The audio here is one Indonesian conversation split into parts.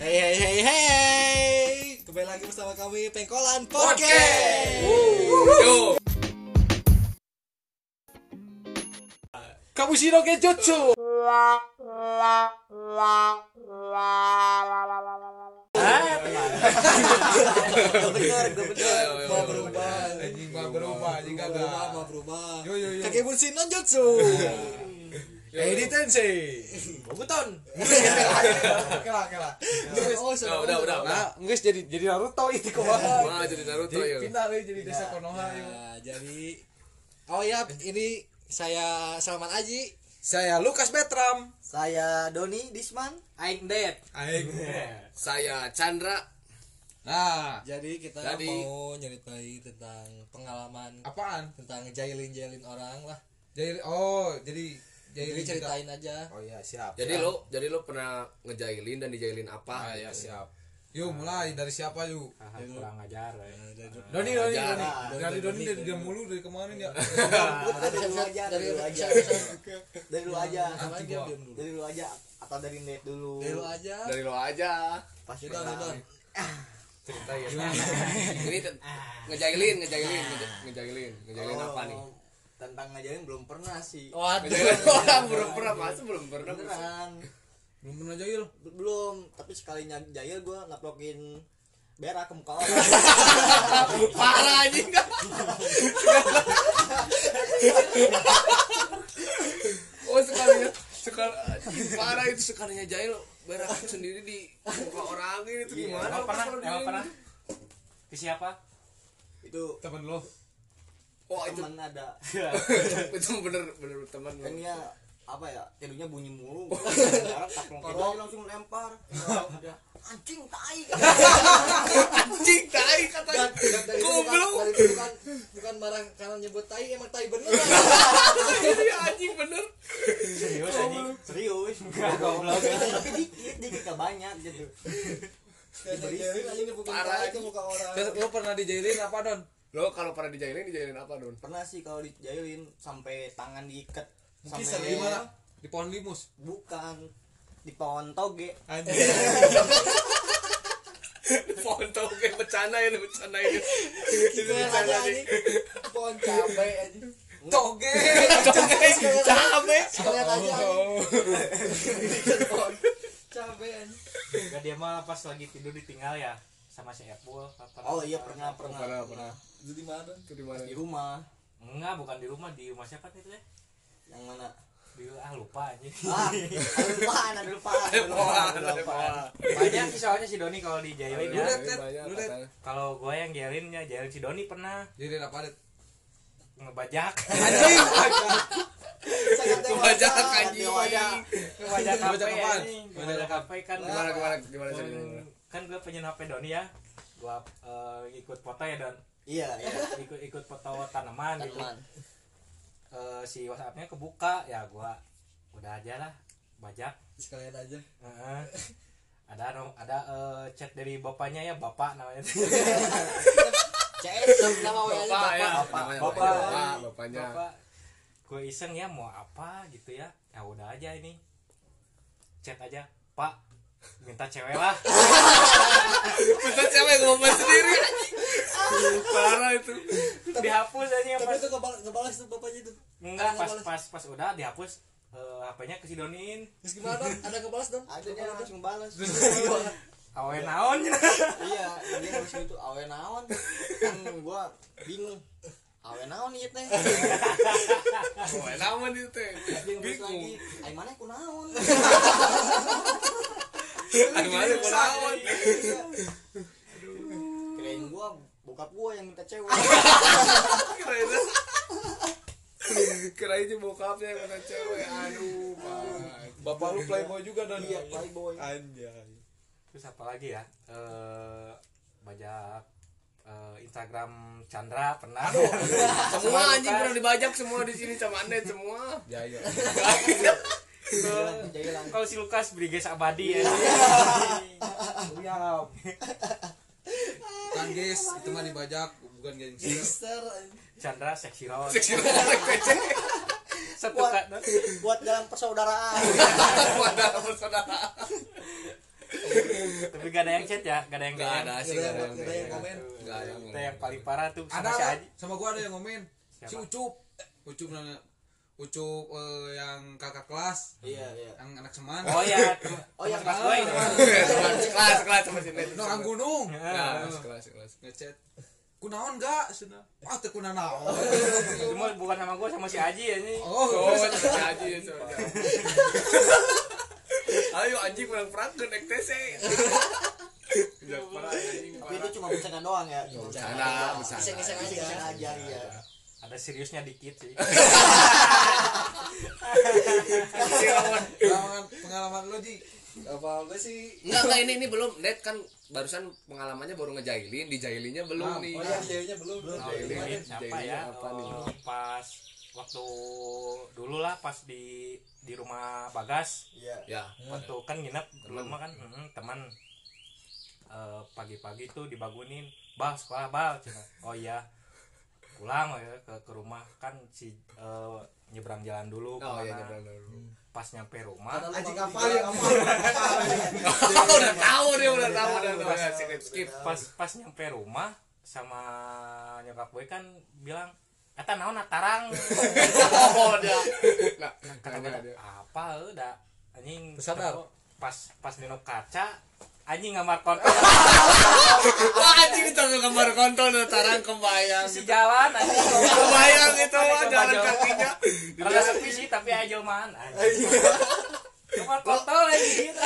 Hey hey hey hey. Kembali lagi bersama kami Pengkolan Podcast. Yo. Kabushiro Genjutsu. Gak bener, gak bener Mau berubah Anjing mah berubah, anjing Mau berubah, mau berubah. Yo, yo, yo. Kakebunshi Nonjutsu Edi Tensei. Bobuton. Oke lah, oke lah. Oh, Nah, udah, udah, udah. Nah, geus jadi jadi Naruto itu kumaha. Wah, jadi Naruto Jadi ya. pindah euy jadi desa Konoha yuk. Nah, jadi Oh ya, ini saya Salman Aji Saya Lukas Betram. Saya Doni Disman. Aing dead. Aing. Saya Chandra. Nah, Jadi kita Jadi- mau nyeritain tentang pengalaman apaan? Tentang jailin-jailin orang lah Jadi oh, jadi Jadi ceritain aja Oh iya, siap. Jadi siap. lo, jadi lo pernah ngejailin dan dijailin apa? Ah, iya, siap. Yuk, mulai dari siapa yuk? kurang ajar. ya. Dari- Doni, Doni, Ajar. Doni. Dari Doni dari dia mulu dari kemarin ya. Dari dulu aja, dari dulu aja. Dari dulu aja. Dari dulu aja atau dari net dulu. Dari lu aja Dari lo aja. Pasti Udah, udah Cerita ya. Ini ngejailin, ngejailin, ngeja- ngejailin, ngejailin Oh, apa nih? Tentang ngajarin belum pernah sih. Waduh orang belum pernah masa belum pernah. Beneran. Belum pernah jahil. Be- Belum, tapi sekali jahil gua naplokin berak ke muka orang. Parah anjing. Oh sekalinya sekali parah itu sekalinya jahil berak sendiri di muka orang itu gimana? Emang pernah? Emang pernah? Ke siapa? Itu Temen lo. Oh itu teman ada. itu bener bener teman Kan dia apa ya tidurnya bunyi mulu. Aja langsung lempar. Udah, anjing tai. Anjing tai katanya. Itu goblok. Itu bukan, bukan marah karena nyebut tai, emang tai bener. Iya, anjing bener. Serius anjing. serius. Goblok. tapi dikit dikit gak banyak gitu. Tai ke muka orang. Lo pernah dijailin apa, Don? Lo kalau pernah dijailin dijailin apa don? Pernah sih kalau dijailin sampai tangan diikat Mungkin sampai di mana? Di pohon limus. bukan. Di pohon toge. Anjing. foto kayak bencana ini bencana ini. Itu aja nih Pohon cabe aja Toge. cabe. Sekalian aja Oh. Pohon cabe aja Gak dia mah pas lagi tidur ditinggal ya sama si Apple. oh iya pernah pernah pernah pernah Itu di mana? itu di mana di rumah Enggak, bukan di rumah, di rumah siapa itu ya? yang mana Di ah lupa anjing. ah ada lupaan ada lupaan lupaan lupaan wah. Banyak sih soalnya si Doni kalau dijailin Lu ya. Kalau gue yang jailin ya jailin si Doni pernah Jailin apa, Det? ngebajak. Anjing. sangat dewasa Bajak, sangat anjing. ngebajak Ngebajak anjing. Ngebajak HP kan. gimana gimana gimana Kan- gue pengen HP Doni ya. Gua eh, ikut foto ya Don. iya iya. Ikut ikut foto tanaman gitu. teman Eh, si WhatsAppnya kebuka. Ya gua udah aja lah. Bajak. Sekalian aja. Heeh. ada no- ada eh, chat dari bapaknya ya bapak namanya. CS nama WA bapak ya. Bapak namanya Bapak. bapak bapaknya. Bapak. Gue iseng ya mau apa gitu ya. Ya udah aja ini. Chat aja. Pak minta cewek lah. Bentar cewek ngomong sendiri. Parah itu. Dihapus aja Tapi pas. itu ngebalas, ngebalas tuh bapaknya tuh. Enggak pas ngebalas. pas pas udah dihapus eh, HP-nya ke si Donin Terus gimana? Dong? Ada ngebalas dong? ada dia langsung balas awe naon. Iya dia langsung itu awe naon? Kan gua bingung. Awe naon ieu teh? Oh naman itu teh? Ngebales lagi bingung ai mana ku naon aduh mana gua naon kirain gua bokap gua yang minta cewek. Kira itu kira itu bokapnya yang mana cewek. Aduh Bapak lu playboy juga, Don. iya playboy. Anjay. terus apa lagi ya? Eh bajak. Eh, Instagram Chandra pernah? Semua anjing pernah dibajak semua di sini sama anda semua. Jailan jailan kalau si Lukas Briges Abadi ya siap. Guys, itu mah dibajak, bukan gengsi. Gangster Chandra seksi rose seksi satu Buat- kan buat dalam persaudaraan. Pada persaudaraan. Tapi gak ada yang chat ya gak ada yang Gak ada sih, Gak ada yang- komen. Gak ada yang paling parah tuh sama ada si Aji. Sama gua ada yang ngomen si ucup. Ucup nanya ucup eh, yang kakak kelas iya iya yang anak seman oh ya tem- Oh, yang teman kelas kelas. gue itu Sekelas, sekelas, sekelas sama si Net. Itu orang gunung Nah, sekelas, sekelas. ngechat kunaon enggak sudah ah teu kuna naon cuma bukan sama gue sama si Aji ya ini oh Oh, sama si Aji ya, sama Aji. Ayo anjing kurang perang ke naik TC. Tapi itu cuma bercanda doang ya Bercanda, bercanda. Iseng-iseng aja. Iya ada seriusnya dikit sih. Pengalaman pengalaman lo ji. Apa gue sih? Enggak, enggak ini ini belum. Net kan barusan pengalamannya baru ngejailin, dijailinnya belum nih. oh ya jadinya belum. Belum. Oh, Jailin, ya? apa nih? Oh, pas waktu dulu lah pas di di rumah Bagas. Iya. Ya, waktu kan nginep dulu mah kan mm, teman. Eh, pagi-pagi tuh dibangunin bah sekolah bah Cina. oh iya pulang ya ke ke rumah. Kan si eh, nyebrang jalan dulu Oh iya, nyebrang dulu. pas nyampe rumah. Anjing kapal iya, yang Oh, udah tahu dia udah tahu udah tahu. Ya skip skip. pas pas nyampe rumah sama nyokap gue kan bilang kata naon tarang? Oh, dia. Nah, kata gue nanya dia. apa udah anjing pas pas nino kaca anjing ngamar konten Wah, anjing itu gambar kontol udah tarang kebayang. si jalan anjing Kebayang itu mah jalan kakinya. rada sepi sih tapi aja man anjing ngamar kontol anjing gitu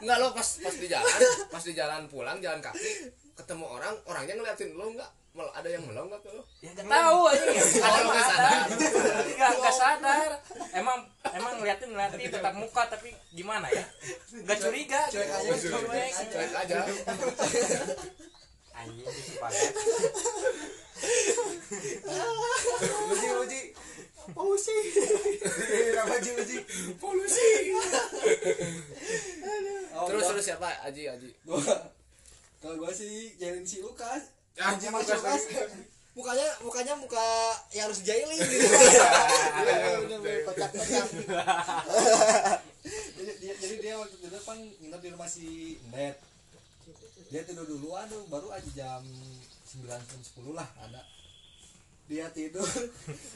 Enggak lo pas pas di jalan, pas di jalan pulang jalan kaki ketemu orang, orangnya ngeliatin lo enggak? Mel- ada yang melong enggak ke lo? ya nggak tahu anjing ada Oh, ada sadar. nggak nggak sadar emang emang ngeliatin ngeliatin tetap muka tapi gimana ya nggak curiga Cuek aja, gitu. cuek Cuek. Cuek aja. anjing di sepakat uji uji polusi apa ji uji Polusi. Terus terus siapa? Aji Aji. gua kalau gua sih jalin si Lukas Anjing, si Lukas mukanya mukanya muka yang harus jailin gitu kocak-kocak jadi dia jadi dia waktu itu kan nginep di rumah si Net dia tidur duluan tuh baru aja jam 9 jam 10 lah ada dia tidur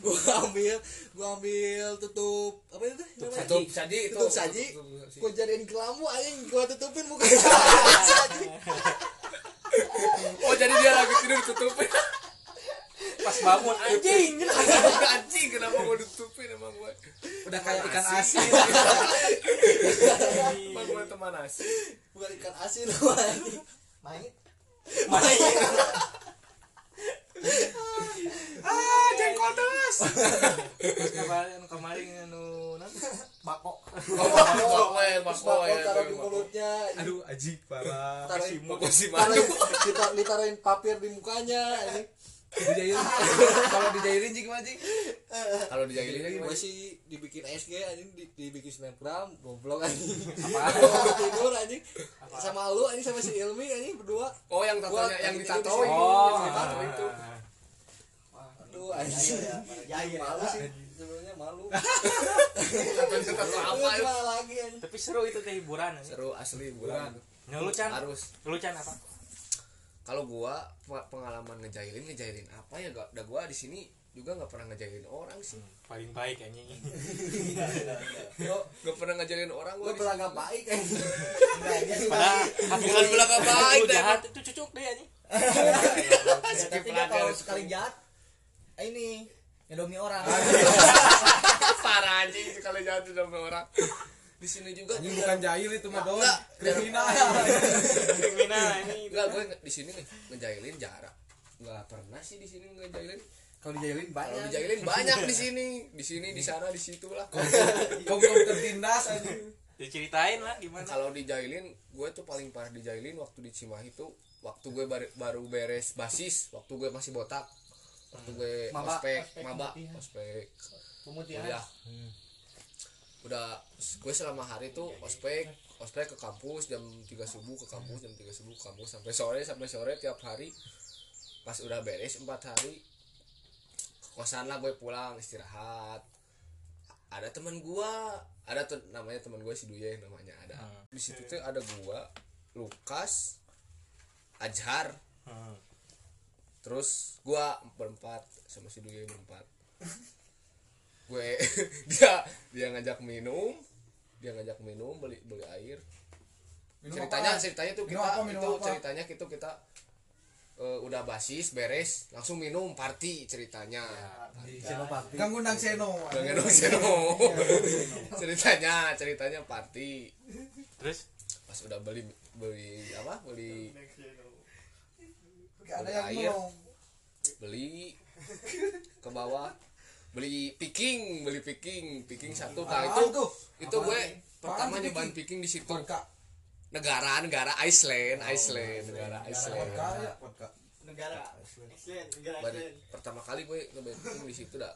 gua ambil gua ambil tutup apa itu? Tutup saji tutup saji Tutup saji. gua jadiin kelambu anjing gua tutupin mukanya saji Oh, jadi dia lagi tidur tutupin. Pas bangun anjing. Anjing. Kenapa gua ditutupin emang gue? udah kayak ikan asin. Emang gue teman asli. bukan ikan asin main. Main. Ah jengkol Terus. Kemarin kemarin anu non bako bako bako Bako ya. taruh di mulutnya. Aduh aji parah. Bako si madu. dita- ditaruhin papir di mukanya anjing dijailin kalau dijailin ji gimana ji Kalau dijailin gue gimana? sih dibikin SG anjing di, dibikin snapgram goblok anjing Apa? Tidur anjing sama lu anjing sama si Ilmi anjing berdua Oh, yang tatonya yang lagi ditato oh ditato itu. aduh anjing ya jahil malu sih sebenarnya malu tato apa ya? Lagi anjing tapi seru itu teh hiburan anjing. Seru asli bulan. Nah, lu can Harus. lu can apa Kalau gua pe- pengalaman ngejailin ngejailin apa ya gak? Dah gua di sini juga nggak pernah ngejailin orang sih. paling baik anjing Gak pernah ngejailin orang gua. pernah sini. gak baik anjing padahal Bukan belakang baik, lu dah, jahat itu cucuk deh anjing Ya, tapi dia kalau sekali jahat eh, ini ngedomi orang Parah anjing sekali jatuh sama orang. Di sini juga ini bukan jahil itu mah don Enggak. kriminal kriminal ini Enggak, gue di sini nge- ngejailin jarak. Enggak pernah sih di sini ngejailin. kalau dijailin Kalau banyak dijailin banyak di sini, di sini, di sana, di situ lah. kau tertindas anjing diceritain lah gimana Kalau dijailin, gue tuh paling parah dijailin waktu di Cimahi tuh waktu gue baru, baru beres basis, waktu gue masih botak. Waktu gue Maba. ospek, maba, ospek, pemutihan kuliah. Udah gue selama hari tuh ospek, ospek ke kampus jam 3 subuh ke kampus jam 3 subuh ke kampus sampai sore sampai sore tiap hari. Pas udah beres 4 hari ke kosan lah gue pulang istirahat. Ada teman gua, ada tuh namanya teman gue si Duye namanya ada. Di situ tuh ada gua Lukas Ajhar Hmm. terus gua berempat sama si Duye berempat gue dia dia ngajak minum dia ngajak minum beli beli air. Minum ceritanya apa? ceritanya tuh Minum kita apa, minum itu apa? ceritanya gitu kita eh, udah basis beres langsung minum party ceritanya. Kan ngundang Seno. Udah ngendong seno. ceritanya ceritanya party. Terus? Pas udah beli beli apa? Beli Gak ada yang Air. beli ke bawah beli picking beli picking picking satu. Nah itu tuh? itu gue pertama nyobain picking? di situ. Negara negara Iceland Iceland negara Iceland. Ya. Negara. Iceland. Negara Iceland. pertama kali gue nyobain picking di situ dah.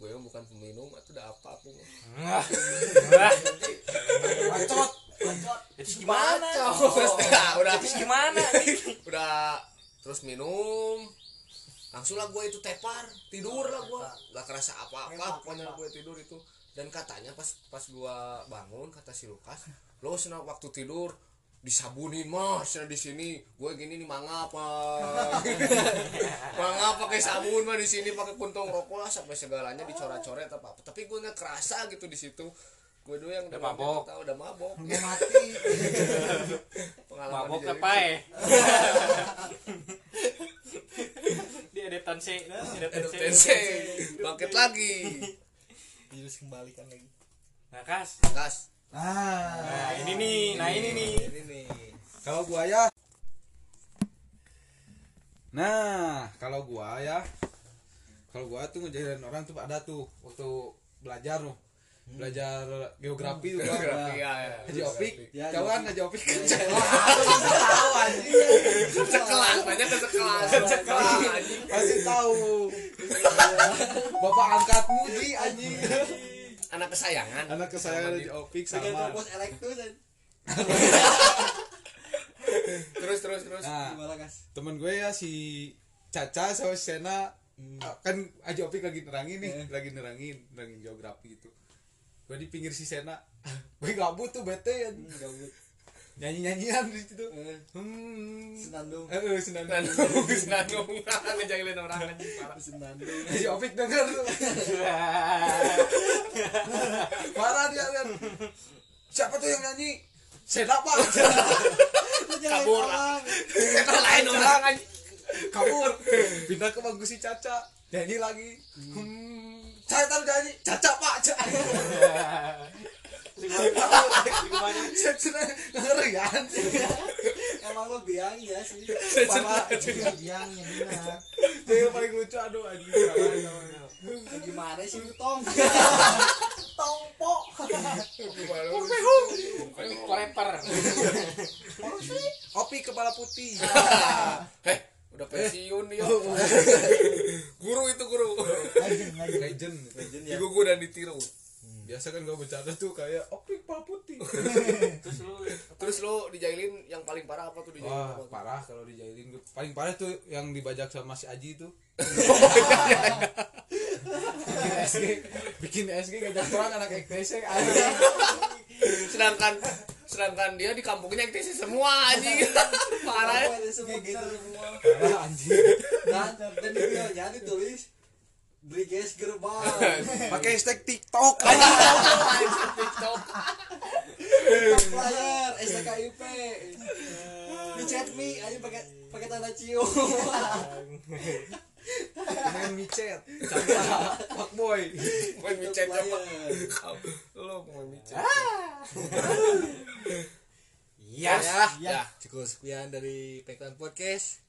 Gue mah bukan peminum atau udah apa aku mah. Bacot. itu gimana? Dah, udah. Itu gimana? Udah terus minum langsung lah gue itu tepar tidur lah gue nggak kerasa apa-apa. Pokoknya gue tidur itu. Dan katanya pas pas gue bangun kata si Lukas lo sena waktu tidur disabunin mas. Di sini gue gini nih mangap ah." mangap pakai sabun mah di sini pakai puntung rokok lah sampai segalanya dicoret-coret apa apa tapi gue nggak kerasa gitu di situ. Gue dulu yang Udah mabok. tahu udah mabok. Mau mati. pengalaman mabok ke Edetan C. Tense bangkit lagi. Terus kembalikan lagi. Nah kas kas Nah, nah ini nih. Nah ini nih. Ini nih. Kalau gua ya. Nah, kalau gua ya. Kalau gua tuh ngejahirin orang tuh ada tuh waktu belajar tuh. Belajar geografi tuh gua. Geografi, ya, ya. Haji Opik, Ya, kan Haji Opik? Tahu anjing sekelas banyak ke sekelas sekelas Pasti tahu. Bapak angkatmu di anjing. anak kesayangan Anak kesayangan Haji Opik Dengan sama. bos elektus terus terus terus Nah, temen gue ya si Caca sama Sena ah, kan Haji Opik lagi nerangin nih, Eh. lagi nerangin, nerangin geografi gitu. Gue di pinggir si Sena, gue gabut tuh bete ya, Gabut. Nyanyi nyanyian di situ. Eh, Hmm, Senandung. Eh, eh, senandung. Nandung Nandung ngejahilin orang anjing parah. Senandung. Haji Opik denger. Tuh, marah dia kan. Siapa tuh yang nyanyi? Sena pak, kabur. Itu lain orang anjing. Kabur, pindah ke bangku si Caca, nyanyi lagi. Hmm, saya tahu nyanyi, Caca pak, Caca. ngeri kan Emang lo biang ya sih. Parah. Biangnya benar dia yang paling lucu aduh anjing. Gimana sih tong? tompo koreper opi kepala putih. Eh udah pensiun dia guru itu guru. Legend Legend. Di ya. Gugu dan ditiru. Biasa kan gue bercanda tuh kayak opi kepala putih. Terus lu terus lo dijahilin yang paling parah apa tuh dijahilin wah apa? parah kalau dijahilin Gua- paling parah tuh yang dibajak sama si Aji tuh bikin SG bikin SG ngajak orang anak EKTC sedangkan sedangkan dia di kampungnya aktif semua anjing. Parah. Ya semua gitu. semua. Parah anjing. Dan dan di videonya ditulis Beli gas gerbang. Pakai hashtag TikTok. TikTok Top player STKIP Di chat me aja pakai pakai tanda cium. Main micet. Caca fuckboy main micet Ya, ya, ya. cukup sekian dari Pekan Podcast.